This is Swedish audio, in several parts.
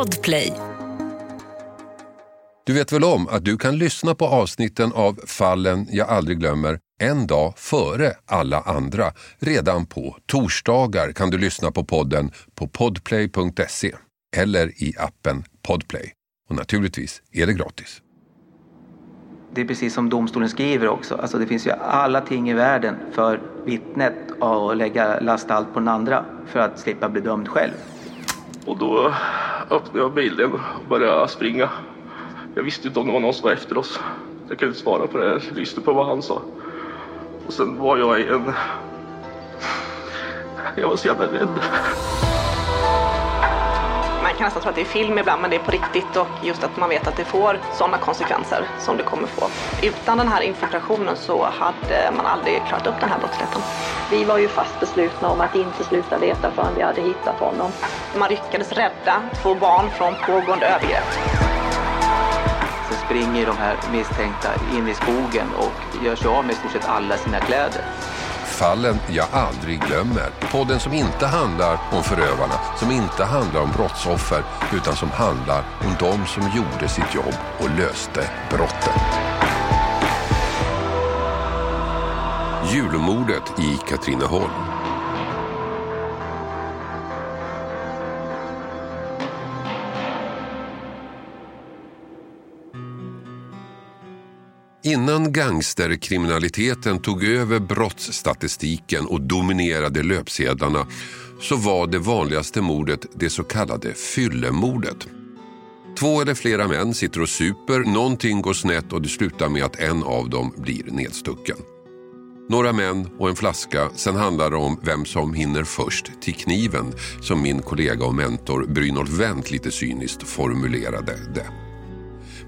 Podplay. Du vet väl om att du kan lyssna på avsnitten av Fallen jag aldrig glömmer en dag före alla andra. Redan på torsdagar kan du lyssna på podden på podplay.se eller i appen Podplay. Och naturligtvis är det gratis. Det är precis som domstolen skriver också. Alltså det finns ju alla ting i världen för vittnet att lägga last allt på den andra för att slippa bli dömd själv. Och då öppnade jag bilen och började springa. Jag visste inte om det var någon som var efter oss. Jag kunde inte svara på det. Jag lyssnade på vad han sa. Och sen var jag i en... Jag var så jävla rädd. Kan nästan tro att det är film ibland, men det är på riktigt och just att man vet att det får sådana konsekvenser som det kommer få. Utan den här infiltrationen så hade man aldrig klarat upp den här brottsligheten. Vi var ju fast beslutna om att inte sluta leta förrän vi hade hittat honom. Man lyckades rädda två barn från pågående övergrepp. Så springer de här misstänkta in i skogen och gör sig av med i stort sett alla sina kläder. Fallen jag aldrig glömmer. Podden som inte handlar om förövarna, som inte handlar om brottsoffer, utan som handlar om de som gjorde sitt jobb och löste brottet. Julmordet i Katrineholm. Innan gangsterkriminaliteten tog över brottsstatistiken och dominerade löpsedlarna så var det vanligaste mordet det så kallade fyllemordet. Två eller flera män sitter och super, någonting går snett och det slutar med att en av dem blir nedstucken. Några män och en flaska, sen handlar det om vem som hinner först till kniven som min kollega och mentor Brynolf Wendt lite cyniskt formulerade det.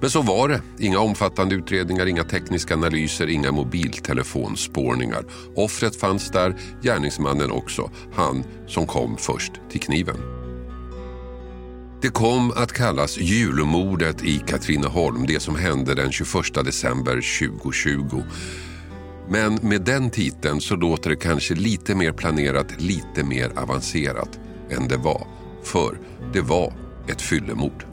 Men så var det. Inga omfattande utredningar, inga tekniska analyser, inga mobiltelefonspårningar. Offret fanns där, gärningsmannen också. Han som kom först till kniven. Det kom att kallas julmordet i Katrineholm, det som hände den 21 december 2020. Men med den titeln så låter det kanske lite mer planerat, lite mer avancerat än det var. För det var ett fyllemord.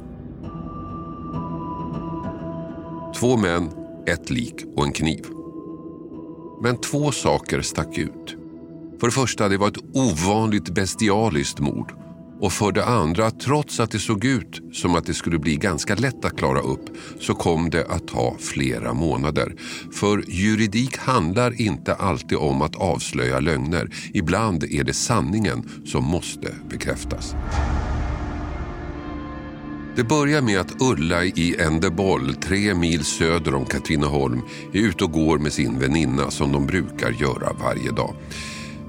Två män, ett lik och en kniv. Men två saker stack ut. För det första, det var ett ovanligt bestialiskt mord. Och för det andra, trots att det såg ut som att det skulle bli ganska lätt att klara upp så kom det att ta flera månader. För juridik handlar inte alltid om att avslöja lögner. Ibland är det sanningen som måste bekräftas. Det börjar med att Ulla i Endeboll, tre mil söder om Katrineholm, är ute och går med sin väninna som de brukar göra varje dag.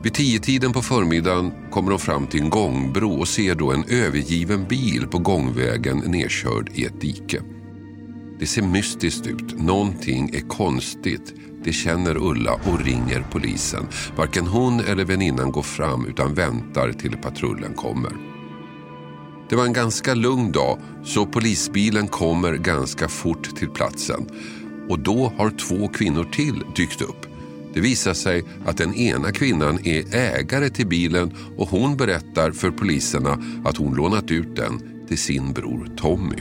Vid tiden på förmiddagen kommer de fram till en gångbro och ser då en övergiven bil på gångvägen nedkörd i ett dike. Det ser mystiskt ut, någonting är konstigt. Det känner Ulla och ringer polisen. Varken hon eller väninnan går fram utan väntar till patrullen kommer. Det var en ganska lugn dag så polisbilen kommer ganska fort till platsen. Och då har två kvinnor till dykt upp. Det visar sig att den ena kvinnan är ägare till bilen och hon berättar för poliserna att hon lånat ut den till sin bror Tommy.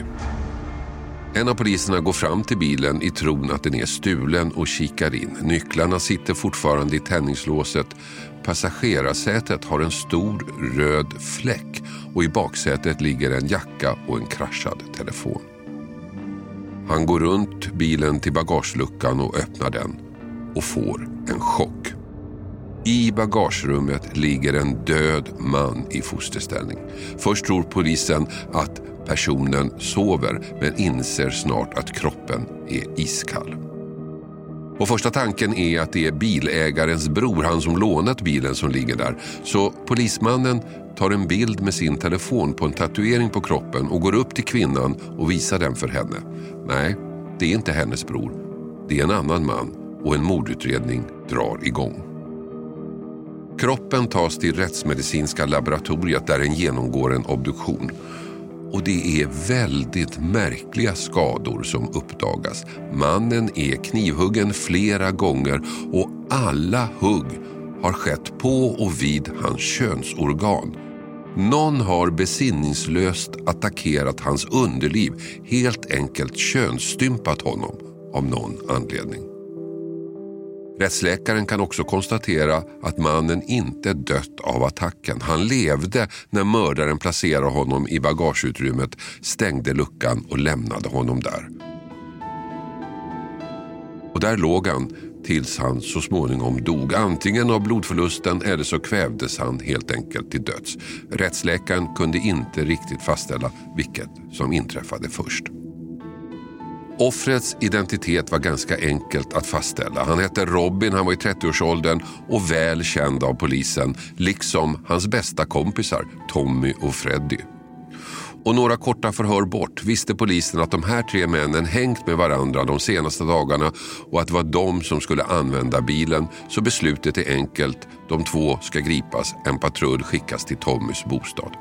En av poliserna går fram till bilen i tron att den är stulen och kikar in. Nycklarna sitter fortfarande i tändningslåset. Passagerarsätet har en stor röd fläck och i baksätet ligger en jacka och en kraschad telefon. Han går runt bilen till bagageluckan och öppnar den och får en chock. I bagagerummet ligger en död man i fosterställning. Först tror polisen att personen sover men inser snart att kroppen är iskall. Och första tanken är att det är bilägarens bror, han som lånat bilen som ligger där. Så polismannen tar en bild med sin telefon på en tatuering på kroppen och går upp till kvinnan och visar den för henne. Nej, det är inte hennes bror. Det är en annan man och en mordutredning drar igång. Kroppen tas till rättsmedicinska laboratoriet där den genomgår en obduktion. Och det är väldigt märkliga skador som uppdagas. Mannen är knivhuggen flera gånger och alla hugg har skett på och vid hans könsorgan. Någon har besinningslöst attackerat hans underliv, helt enkelt könsstympat honom av någon anledning. Rättsläkaren kan också konstatera att mannen inte dött av attacken. Han levde när mördaren placerade honom i bagageutrymmet, stängde luckan och lämnade honom där. Och där låg han tills han så småningom dog. Antingen av blodförlusten eller så kvävdes han helt enkelt till döds. Rättsläkaren kunde inte riktigt fastställa vilket som inträffade först. Offrets identitet var ganska enkelt att fastställa. Han hette Robin, han var i 30-årsåldern och väl känd av polisen, liksom hans bästa kompisar Tommy och Freddy. Och några korta förhör bort visste polisen att de här tre männen hängt med varandra de senaste dagarna och att det var de som skulle använda bilen. Så beslutet är enkelt. De två ska gripas. En patrull skickas till Tommys bostad.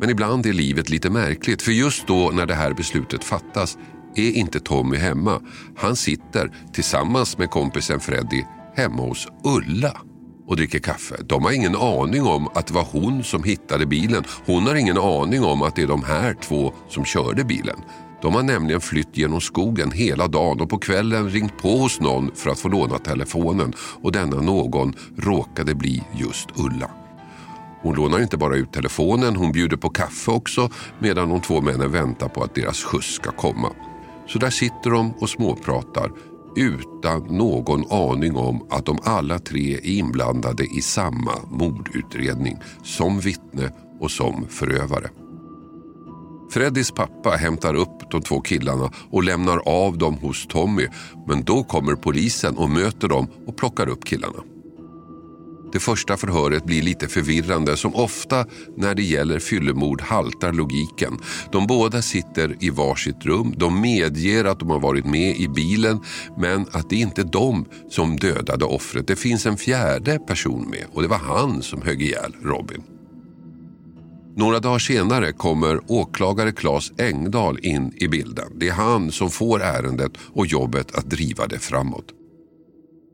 Men ibland är livet lite märkligt för just då när det här beslutet fattas är inte Tommy hemma. Han sitter tillsammans med kompisen Freddy hemma hos Ulla och dricker kaffe. De har ingen aning om att det var hon som hittade bilen. Hon har ingen aning om att det är de här två som körde bilen. De har nämligen flytt genom skogen hela dagen och på kvällen ringt på hos någon för att få låna telefonen och denna någon råkade bli just Ulla. Hon lånar inte bara ut telefonen, hon bjuder på kaffe också medan de två männen väntar på att deras skjuts ska komma. Så där sitter de och småpratar utan någon aning om att de alla tre är inblandade i samma mordutredning som vittne och som förövare. Freddys pappa hämtar upp de två killarna och lämnar av dem hos Tommy men då kommer polisen och möter dem och plockar upp killarna. Det första förhöret blir lite förvirrande. Som ofta när det gäller fyllemord haltar logiken. De båda sitter i varsitt rum. De medger att de har varit med i bilen men att det inte är de som dödade offret. Det finns en fjärde person med och det var han som högg ihjäl Robin. Några dagar senare kommer åklagare Claes Engdahl in i bilden. Det är han som får ärendet och jobbet att driva det framåt.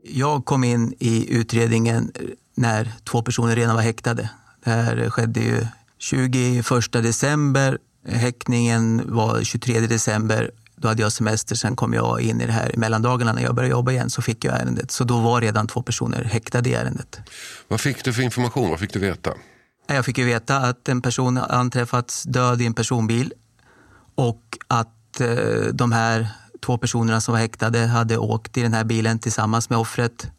Jag kom in i utredningen när två personer redan var häktade. Det här skedde ju 21 december. Häktningen var 23 december. Då hade jag semester, sen kom jag in i det här. I mellandagarna när jag började jobba igen så fick jag ärendet. Så då var redan två personer häktade i ärendet. Vad fick du för information? Vad fick du veta? Jag fick ju veta att en person anträffats död i en personbil och att eh, de här två personerna som var häktade hade åkt i den här bilen tillsammans med offret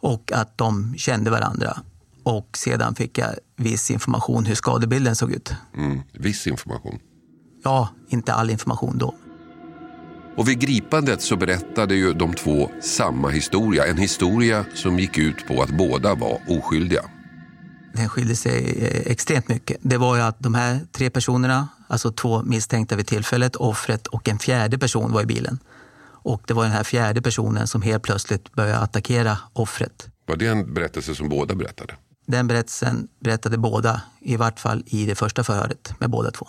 och att de kände varandra. Och sedan fick jag viss information hur skadebilden såg ut. Mm, viss information? Ja, inte all information då. Och vid gripandet så berättade ju de två samma historia. En historia som gick ut på att båda var oskyldiga. Den skilde sig eh, extremt mycket. Det var ju att de här tre personerna, alltså två misstänkta vid tillfället, offret och en fjärde person var i bilen. Och det var den här fjärde personen som helt plötsligt började attackera offret. Var det en berättelse som båda berättade? Den berättelsen berättade båda, i vart fall i det första förhöret med båda två.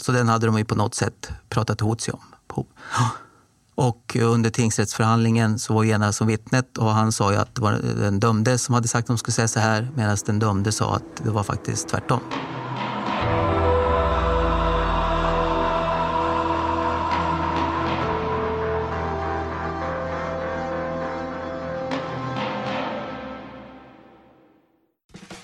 Så den hade de ju på något sätt pratat ihop sig om. Och under tingsrättsförhandlingen så var ena som vittnet och han sa ju att det var den dömde som hade sagt att de skulle säga så här medan den dömde sa att det var faktiskt tvärtom.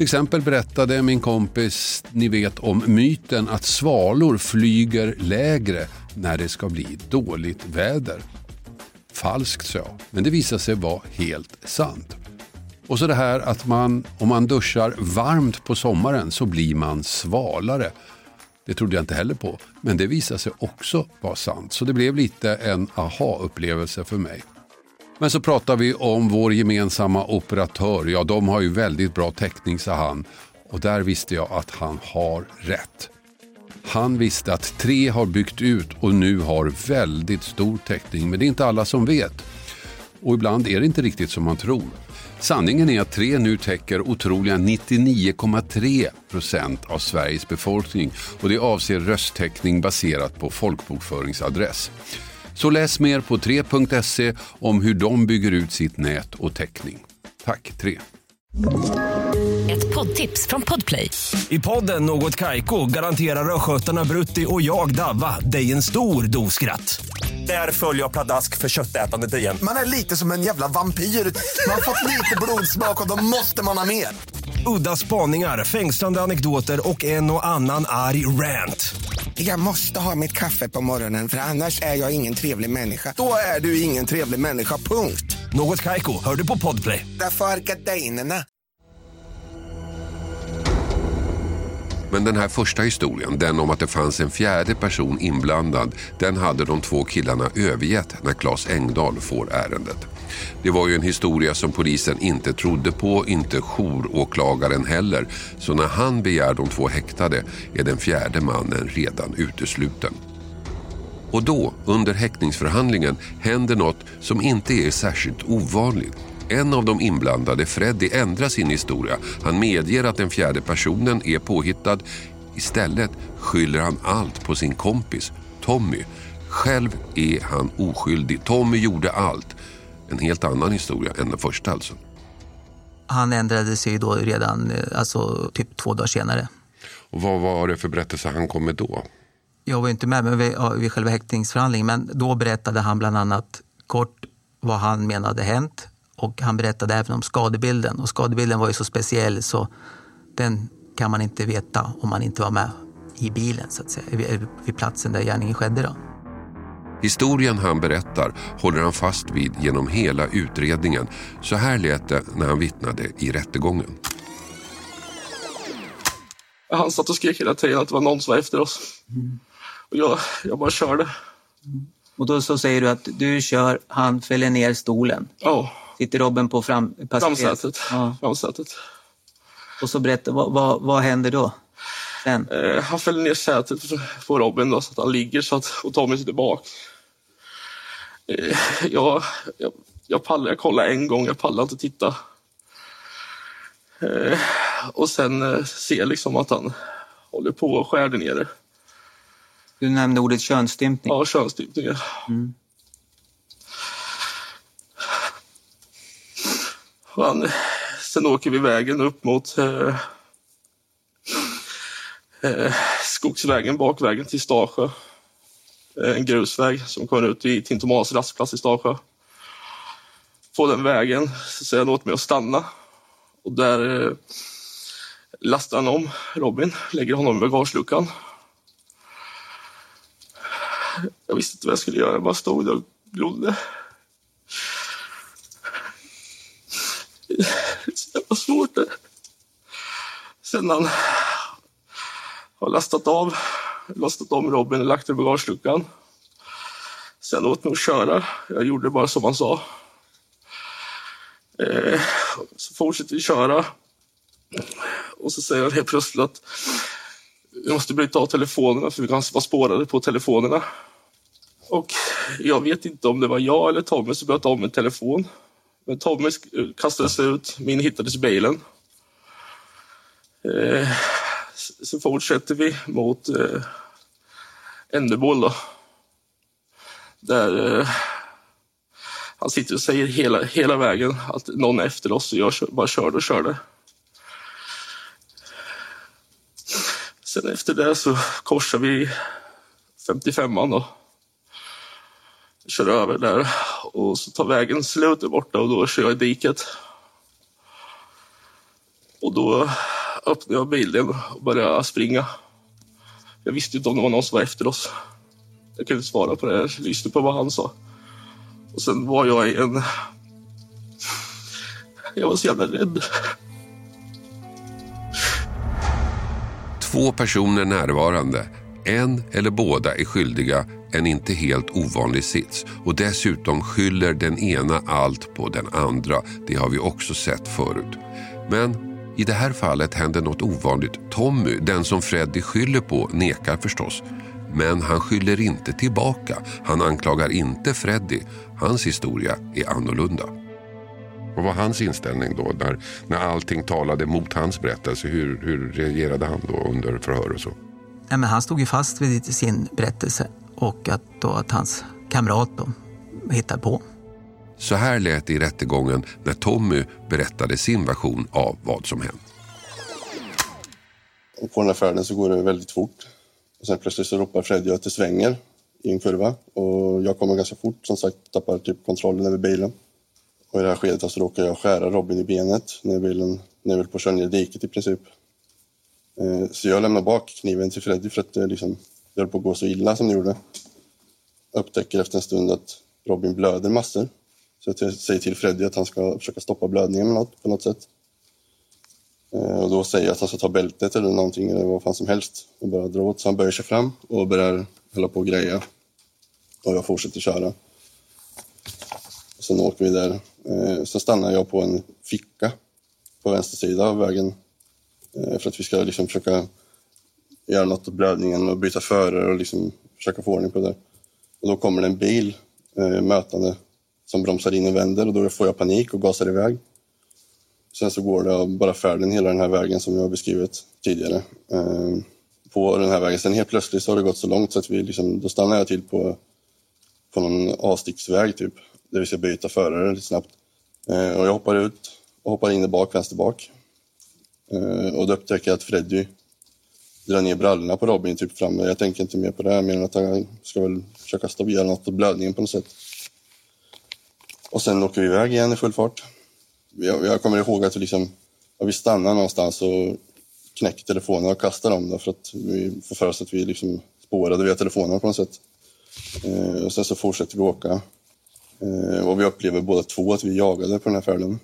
Till exempel berättade min kompis, ni vet om myten att svalor flyger lägre när det ska bli dåligt väder. Falskt sa jag, men det visade sig vara helt sant. Och så det här att man, om man duschar varmt på sommaren så blir man svalare. Det trodde jag inte heller på, men det visade sig också vara sant. Så det blev lite en aha-upplevelse för mig. Men så pratar vi om vår gemensamma operatör. Ja, de har ju väldigt bra täckning, sa han. Och där visste jag att han har rätt. Han visste att tre har byggt ut och nu har väldigt stor täckning. Men det är inte alla som vet. Och ibland är det inte riktigt som man tror. Sanningen är att tre nu täcker otroliga 99,3 procent av Sveriges befolkning och det avser rösttäckning baserat på folkbokföringsadress. Så läs mer på 3.se om hur de bygger ut sitt nät och täckning. Tack 3. Ett poddtips från Podplay. I podden Något Kaiko garanterar östgötarna Brutti och jag, Davva, dig en stor dos skratt. Där följer jag pladask för köttätandet igen. Man är lite som en jävla vampyr. Man har fått lite blodsmak och då måste man ha mer. Udda spaningar, fängslande anekdoter och en och annan arg rant. Jag måste ha mitt kaffe på morgonen för annars är jag ingen trevlig människa. Då är du ingen trevlig människa, punkt. Något Kaiko, hör du på Podplay. Därför är gardinerna. Men den här första historien, den om att det fanns en fjärde person inblandad, den hade de två killarna övergett när Claes Engdahl får ärendet. Det var ju en historia som polisen inte trodde på, inte jouråklagaren heller. Så när han begär de två häktade är den fjärde mannen redan utesluten. Och då, under häktningsförhandlingen, händer något som inte är särskilt ovanligt. En av de inblandade, Freddy, ändrar sin historia. Han medger att den fjärde personen är påhittad. Istället skyller han allt på sin kompis, Tommy. Själv är han oskyldig. Tommy gjorde allt. En helt annan historia än den första alltså. Han ändrade sig då redan eh, alltså, typ två dagar senare. Och vad var det för berättelse han kom med då? Jag var inte med men vid, vid själva häktningsförhandlingen men då berättade han bland annat kort vad han menade hänt och han berättade även om skadebilden. Och skadebilden var ju så speciell så den kan man inte veta om man inte var med i bilen så att säga, vid, vid platsen där gärningen skedde. Då. Historien han berättar håller han fast vid genom hela utredningen. Så här lät det när han vittnade i rättegången. Han satt och skrek hela tiden att det var någon som var efter oss. Och jag, jag bara körde. Och då så säger du att du kör, han fäller ner stolen. Ja, Sitter Robin på fram, framsätet. Ja. framsätet. Och så berättar, vad, vad, vad händer då? Eh, han fäller ner sätet på Robin då, så att han ligger så att, och Tommy sitter bak. Eh, jag, jag, jag pallar, jag kollar en gång, jag pallar inte titta. Eh, och sen eh, ser jag liksom att han håller på och skär där nere. Du nämnde ordet könsstympning. Ja, könsstympningar. Och han, sen åker vi vägen upp mot eh, skogsvägen, bakvägen till Stasjö. Eh, en grusväg som kommer ut i Tintomas rastplats i Stasjö. på den vägen så säger han åt mig att stanna. Och där eh, lastar han om Robin, lägger honom i bagageluckan. Jag visste inte vad jag skulle göra, jag bara stod där och glodde. Det är så jävla svårt det. Sen han har lastat av, lastat om Robin och lagt i bagageluckan. Sen åt mig att köra. Jag gjorde bara som han sa. Eh, så fortsätter vi köra. Och så säger han helt plötsligt att vi måste bryta av telefonerna för vi kan vara spårade på telefonerna. Och jag vet inte om det var jag eller Tommy som bröt av min telefon. Men Tommy kastade sig ut, min hittades i bilen. Eh, så fortsätter vi mot eh, Endebol då. Där eh, han sitter och säger hela, hela vägen att någon är efter oss och jag bara körde och körde. Sen efter det så korsar vi 55an då. Kör över där och så tar vägen slut där borta och då kör jag i diket. Och då öppnade jag bilen och började springa. Jag visste inte om det var någon som var efter oss. Jag kunde inte svara på det, jag lyssnade på vad han sa. Och sen var jag i en... Jag var så jävla rädd. Två personer närvarande, en eller båda är skyldiga en inte helt ovanlig sits och dessutom skyller den ena allt på den andra. Det har vi också sett förut. Men i det här fallet händer något ovanligt. Tommy, den som Freddy skyller på, nekar förstås. Men han skyller inte tillbaka. Han anklagar inte Freddy. Hans historia är annorlunda. Vad var hans inställning då när, när allting talade mot hans berättelse? Hur, hur reagerade han då under förhör och så? Ja, men han stod ju fast vid sin berättelse och att, då, att hans kamrat då hittade på. Så här lät det i rättegången när Tommy berättade sin version av vad som hänt. På den här färden så går det väldigt fort. Och sen plötsligt så ropar Freddy att det svänger i en kurva och jag kommer ganska fort, som sagt tappar typ kontrollen över bilen. Och i det här skedet så råkar jag skära Robin i benet när bilen när jag vill på att köra ner i diket i princip. Eh, så jag lämnar bak kniven till Freddy för att det liksom, det höll på att gå så illa som det gjorde. Upptäcker efter en stund att Robin blöder massor. Så jag säger till Freddy att han ska försöka stoppa blödningen med något, på något sätt. Eh, och då säger jag att han ska ta bältet eller någonting eller vad fan som helst och bara dra åt. Så han böjer sig fram och börjar hålla på och greja. Och jag fortsätter köra. Sen åker vi där. Eh, sen stannar jag på en ficka på vänster sida av vägen eh, för att vi ska liksom försöka göra något åt blödningen och byta förare och liksom försöka få ordning på det. Och då kommer det en bil eh, mötande som bromsar in och vänder och då får jag panik och gasar iväg. Sen så går det bara färden hela den här vägen som jag har beskrivit tidigare. Eh, på den här vägen. Sen helt plötsligt så har det gått så långt så att vi liksom, då stannar jag till på, på någon avsticksväg typ. Där vi ska byta förare lite snabbt. Eh, och jag hoppar ut och hoppar in i bak, vänster bak. Eh, och då upptäcker jag att Freddy drar ner brallorna på Robin typ framme. Jag tänker inte mer på det här mer än att han ska väl försöka stoppa något på blödningen på något sätt. Och sen åker vi iväg igen i full fart. Jag, jag kommer ihåg att vi, liksom, att vi stannar någonstans och knäcker telefonerna och kastar dem för att vi får för oss att vi liksom spårade via telefonerna på något sätt. Eh, och sen så fortsätter vi åka. Eh, och vi upplever båda två att vi jagade på den här färden.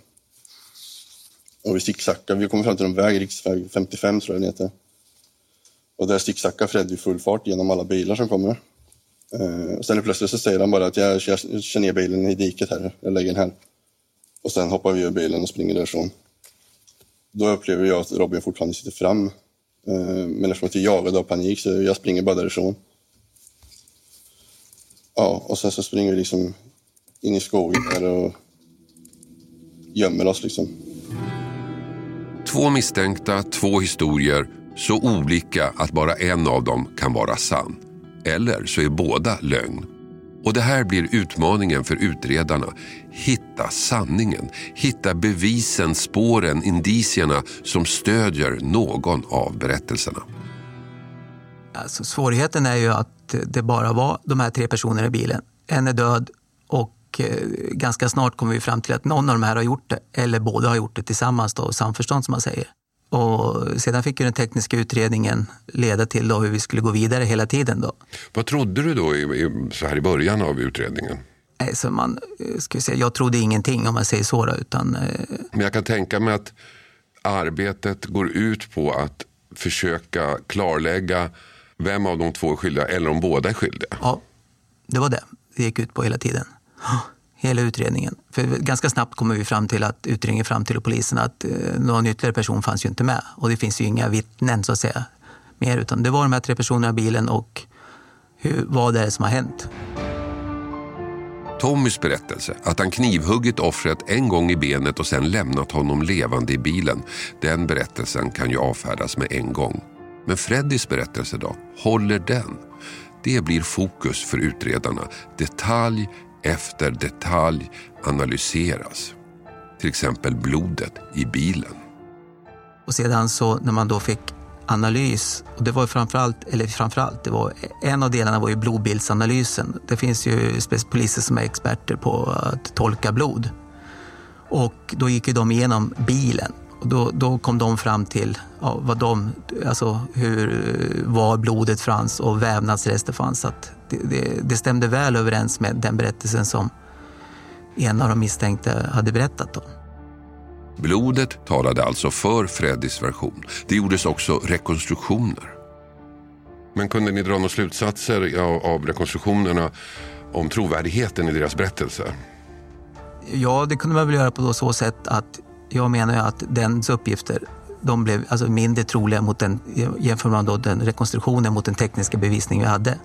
Och vi sicksackar. Vi kommer fram till en väg, riksväg 55 tror jag den heter. Och där sicksackar Fred i full fart genom alla bilar som kommer. Eh, och sen plötsligt så säger han bara att jag, jag kör ner bilen i diket här, jag lägger den här. Och sen hoppar vi ur bilen och springer därifrån. Då upplever jag att Robin fortfarande sitter fram. Eh, men eftersom att jag jagade av panik så jag springer bara därifrån. Ja, och sen så springer vi liksom in i skogen där och gömmer oss liksom. Två misstänkta, två historier, så olika att bara en av dem kan vara sann. Eller så är båda lögn. Och det här blir utmaningen för utredarna. Hitta sanningen, hitta bevisen, spåren, indicierna som stödjer någon av berättelserna. Alltså, svårigheten är ju att det bara var de här tre personerna i bilen. En är död och eh, ganska snart kommer vi fram till att någon av de här har gjort det, eller båda har gjort det tillsammans, då, samförstånd som man säger. Och sedan fick ju den tekniska utredningen leda till då hur vi skulle gå vidare hela tiden. Då. Vad trodde du då i, så här i början av utredningen? Nej, så man, eh, ska säga, jag trodde ingenting om man säger så. Då, utan, eh... Men jag kan tänka mig att arbetet går ut på att försöka klarlägga vem av de två är skyldiga eller om båda är skyldiga. Ja, det var det det gick ut på hela tiden. Hela utredningen. För ganska snabbt kommer vi fram till att utredningen fram till polisen att eh, någon ytterligare person fanns ju inte med. Och det finns ju inga vittnen så att säga mer. Utan det var de här tre personerna i bilen och hur, vad är det som har hänt. Tommys berättelse, att han knivhuggit offret en gång i benet och sen lämnat honom levande i bilen, den berättelsen kan ju avfärdas med en gång. Men Freddys berättelse då? Håller den? Det blir fokus för utredarna. Detalj efter detalj analyseras. Till exempel blodet i bilen. Och sedan så när man då fick analys, och det var framförallt, eller framförallt, det var, en av delarna var ju blodbildsanalysen. Det finns ju poliser som är experter på att tolka blod. Och då gick ju de igenom bilen och då, då kom de fram till ja, vad de, alltså hur, var blodet fanns och vävnadsrester fanns. Att det, det, det, stämde väl överens med den berättelsen som en av de misstänkta hade berättat om. Blodet talade alltså för Freddys version. Det gjordes också rekonstruktioner. Men kunde ni dra några slutsatser av rekonstruktionerna om trovärdigheten i deras berättelse? Ja, det kunde man väl göra på så sätt att jag menar ju att dens uppgifter de blev alltså mindre troliga mot den, jämför man då den rekonstruktionen mot den tekniska bevisning vi hade.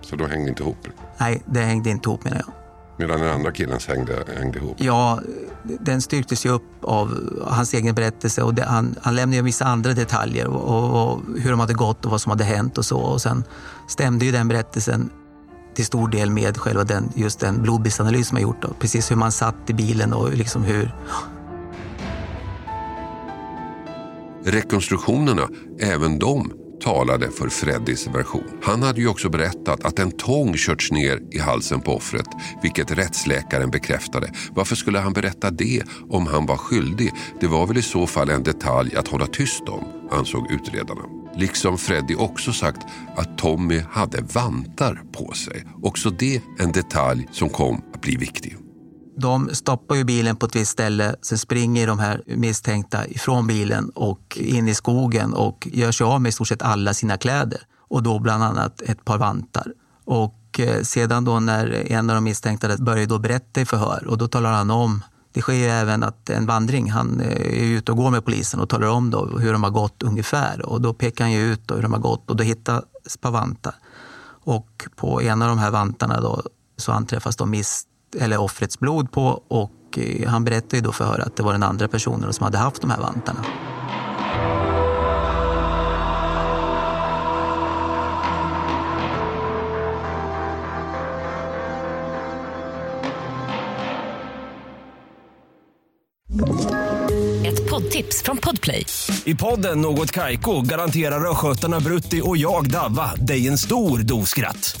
Så då hängde inte ihop? Nej, det hängde inte ihop menar jag. Medan den andra killens hängde, hängde ihop? Ja, den styrktes ju upp av hans egen berättelse och det, han, han lämnade ju vissa andra detaljer och, och, hur de hade gått och vad som hade hänt och så. Och sen stämde ju den berättelsen till stor del med själva den, just den blodbildsanalys som jag gjort. Då. Precis hur man satt i bilen och liksom hur Rekonstruktionerna, även de talade för Freddys version. Han hade ju också berättat att en tång körts ner i halsen på offret, vilket rättsläkaren bekräftade. Varför skulle han berätta det om han var skyldig? Det var väl i så fall en detalj att hålla tyst om, ansåg utredarna. Liksom Freddy också sagt att Tommy hade vantar på sig. Också det en detalj som kom att bli viktig. De stoppar ju bilen på ett visst ställe, sen springer de här misstänkta ifrån bilen och in i skogen och gör sig av med i stort sett alla sina kläder och då bland annat ett par vantar. Och eh, sedan då när en av de misstänkta börjar då berätta i förhör och då talar han om det sker ju även att en vandring, han eh, är ute och går med polisen och talar om då hur de har gått ungefär och då pekar han ju ut hur de har gått och då hittas ett par vantar. Och på en av de här vantarna då så anträffas de misstänkta eller offrets blod på och eh, han berättade ju då för att det var den andra personen som hade haft de här vantarna. Ett poddtips från Podplay. I podden Något Kaiko garanterar östgötarna Brutti och jag, Davva, dig en stor dos skratt.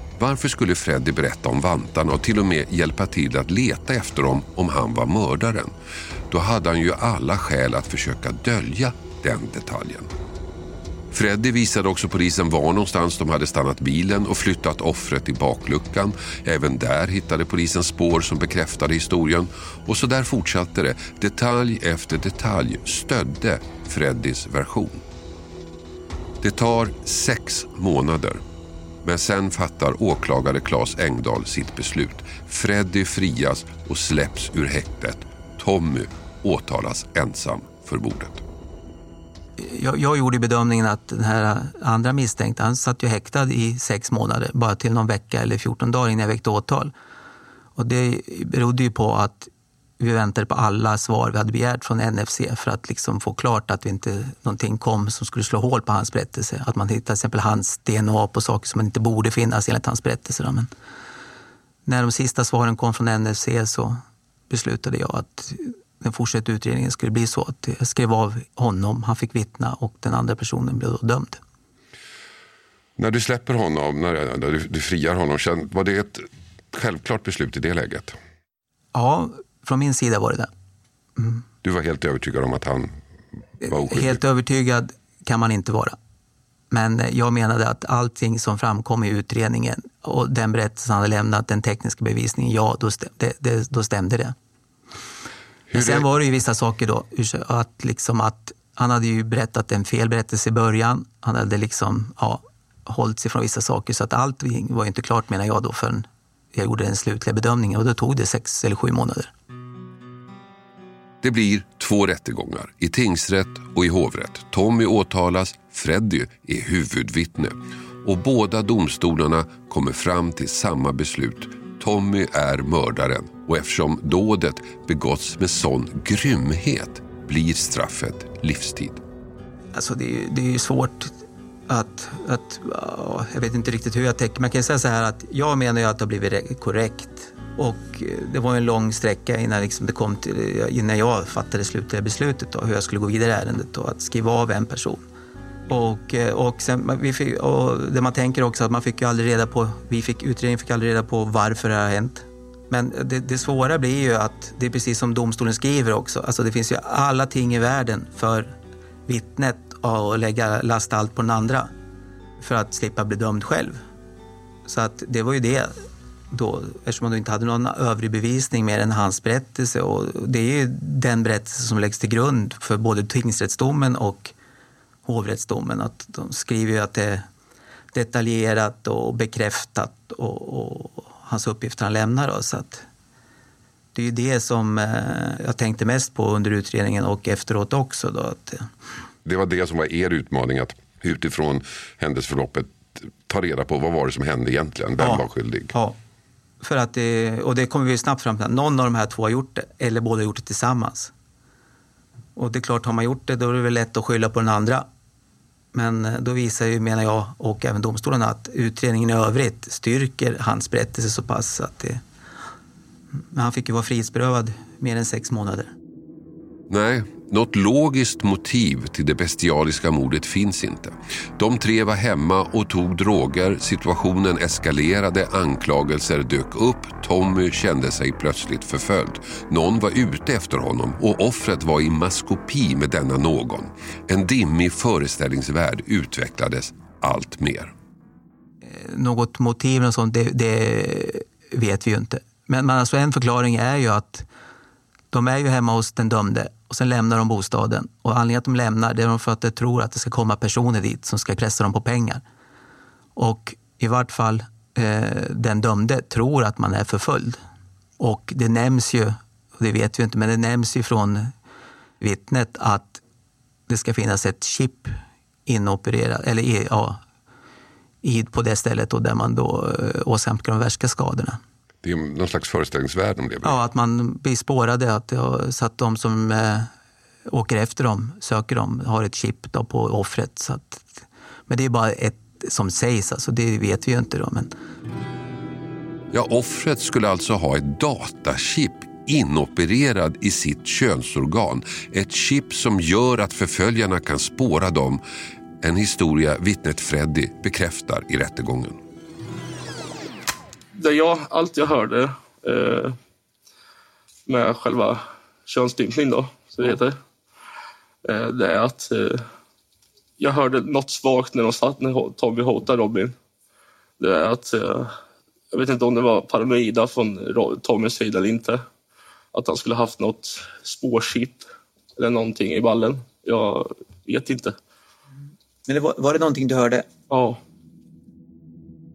varför skulle Freddy berätta om vantarna och till och med hjälpa till att leta efter dem om han var mördaren? Då hade han ju alla skäl att försöka dölja den detaljen. Freddy visade också polisen var någonstans de hade stannat bilen och flyttat offret i bakluckan. Även där hittade polisen spår som bekräftade historien. Och så där fortsatte det. Detalj efter detalj stödde Freddys version. Det tar sex månader men sen fattar åklagare Claes Engdahl sitt beslut. Freddy frias och släpps ur häktet. Tommy åtalas ensam för mordet. Jag, jag gjorde bedömningen att den här andra misstänkta, han satt ju häktad i sex månader, bara till någon vecka eller 14 dagar innan jag väckte åtal. Och det berodde ju på att vi väntade på alla svar vi hade begärt från NFC för att liksom få klart att vi inte någonting kom som skulle slå hål på hans berättelse. Att man hittade till exempel hans DNA på saker som inte borde finnas enligt hans berättelse. Men när de sista svaren kom från NFC så beslutade jag att den fortsatta utredningen skulle bli så att jag skrev av honom, han fick vittna och den andra personen blev då dömd. När du släpper honom, när du, du friar honom, var det ett självklart beslut i det läget? Ja, från min sida var det det. Mm. Du var helt övertygad om att han var oskyldig? Helt övertygad kan man inte vara. Men jag menade att allting som framkom i utredningen och den berättelsen han hade lämnat, den tekniska bevisningen, ja, då stämde det. Då stämde det. Men sen var det ju vissa saker då, att, liksom att han hade ju berättat en fel berättelse i början. Han hade liksom, ja, hållit sig från vissa saker så att allt var inte klart menar jag då förrän jag gjorde den slutliga bedömningen och då tog det sex eller sju månader. Det blir två rättegångar, i tingsrätt och i hovrätt. Tommy åtalas, Freddy är huvudvittne. Och båda domstolarna kommer fram till samma beslut. Tommy är mördaren och eftersom dådet begåtts med sån grymhet blir straffet livstid. Alltså det, är, det är svårt att, att jag vet inte riktigt hur jag tänker. Man kan säga så här att jag menar ju att det har blivit korrekt. Och eh, det var en lång sträcka innan, liksom det kom till, eh, innan jag fattade slutliga beslutet då, hur jag skulle gå vidare i ärendet. och att skriva av en person. Och, eh, och, sen, vi fick, och det man tänker också att man fick ju aldrig reda på, vi fick, utredningen fick aldrig reda på varför det har hänt. Men det, det svåra blir ju att, det är precis som domstolen skriver också, alltså det finns ju alla ting i världen för vittnet att lägga lasta allt på den andra för att slippa bli dömd själv. Så att det var ju det då, eftersom man inte hade någon övrig bevisning mer än hans berättelse. Och det är ju den berättelse som läggs till grund för både tingsrättsdomen och hovrättsdomen. Att de skriver ju att det är detaljerat och bekräftat och, och hans uppgifter han lämnar. Då, så att det är ju det som eh, jag tänkte mest på under utredningen och efteråt också. Då, att, det var det som var er utmaning, att utifrån händelseförloppet ta reda på vad var det som hände egentligen, vem ja, var skyldig? Ja, för att det, och det kommer vi snabbt fram till, någon av de här två har gjort det, eller båda har gjort det tillsammans. Och det är klart, har man gjort det då är det väl lätt att skylla på den andra. Men eh, då visar ju, menar jag, och även domstolarna att utredningen i övrigt styrker hans berättelse så pass att det... Men han fick ju vara frihetsberövad mer än sex månader. Nej, något logiskt motiv till det bestialiska mordet finns inte. De tre var hemma och tog droger, situationen eskalerade, anklagelser dök upp, Tommy kände sig plötsligt förföljd. Någon var ute efter honom och offret var i maskopi med denna någon. En dimmig föreställningsvärld utvecklades allt mer. Något motiv och sånt, det, det vet vi ju inte. Men alltså en förklaring är ju att de är ju hemma hos den dömde och sen lämnar de bostaden. Och anledningen att de lämnar det är för att de tror att det ska komma personer dit som ska pressa dem på pengar. Och i vart fall eh, den dömde tror att man är förföljd. Och det nämns ju, och det vet vi inte, men det nämns ju från vittnet att det ska finnas ett chip inopererat, eller ja, i, på det stället då där man då eh, åsamkar de värsta skadorna. Det är någon slags föreställningsvärld om det. Ja, att man blir spårade. Att, så att de som eh, åker efter dem, söker dem, har ett chip då på offret. Så att, men det är bara ett som sägs, alltså, det vet vi ju inte. Då, men... Ja, offret skulle alltså ha ett datachip inopererad i sitt könsorgan. Ett chip som gör att förföljarna kan spåra dem. En historia vittnet Freddy bekräftar i rättegången det jag, allt jag hörde eh, med själva könsstympning då, så det heter, eh, det är att eh, jag hörde något svagt när de satt när Tommy hotade Robin. Det är att, eh, jag vet inte om det var paranoida från Tommys sida eller inte. Att han skulle haft något spårchip eller någonting i ballen. Jag vet inte. Men var, var det någonting du hörde? Ja.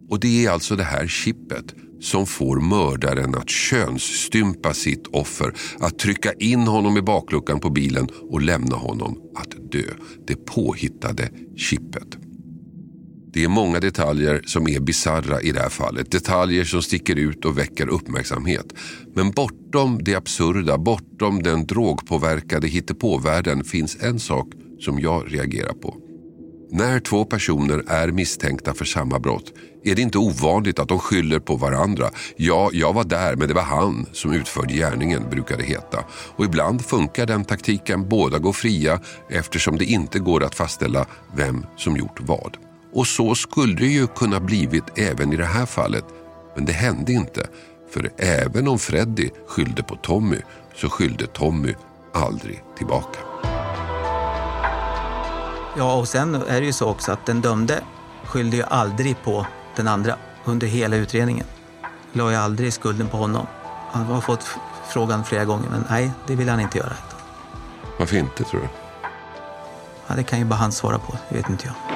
Och det är alltså det här chippet som får mördaren att könsstympa sitt offer, att trycka in honom i bakluckan på bilen och lämna honom att dö. Det påhittade chippet. Det är många detaljer som är bizarra i det här fallet. Detaljer som sticker ut och väcker uppmärksamhet. Men bortom det absurda, bortom den drogpåverkade hittepåvärlden finns en sak som jag reagerar på. När två personer är misstänkta för samma brott är det inte ovanligt att de skyller på varandra. Ja, jag var där men det var han som utförde gärningen, brukar det heta. Och ibland funkar den taktiken, båda går fria eftersom det inte går att fastställa vem som gjort vad. Och så skulle det ju kunna blivit även i det här fallet. Men det hände inte. För även om Freddy skyllde på Tommy så skyllde Tommy aldrig tillbaka. Ja, och sen är det ju så också att den dömde skyllde ju aldrig på den andra under hela utredningen. La ju aldrig skulden på honom. Han har fått frågan flera gånger, men nej, det vill han inte göra. Varför inte, tror du? Ja, det kan ju bara han svara på, det vet inte jag.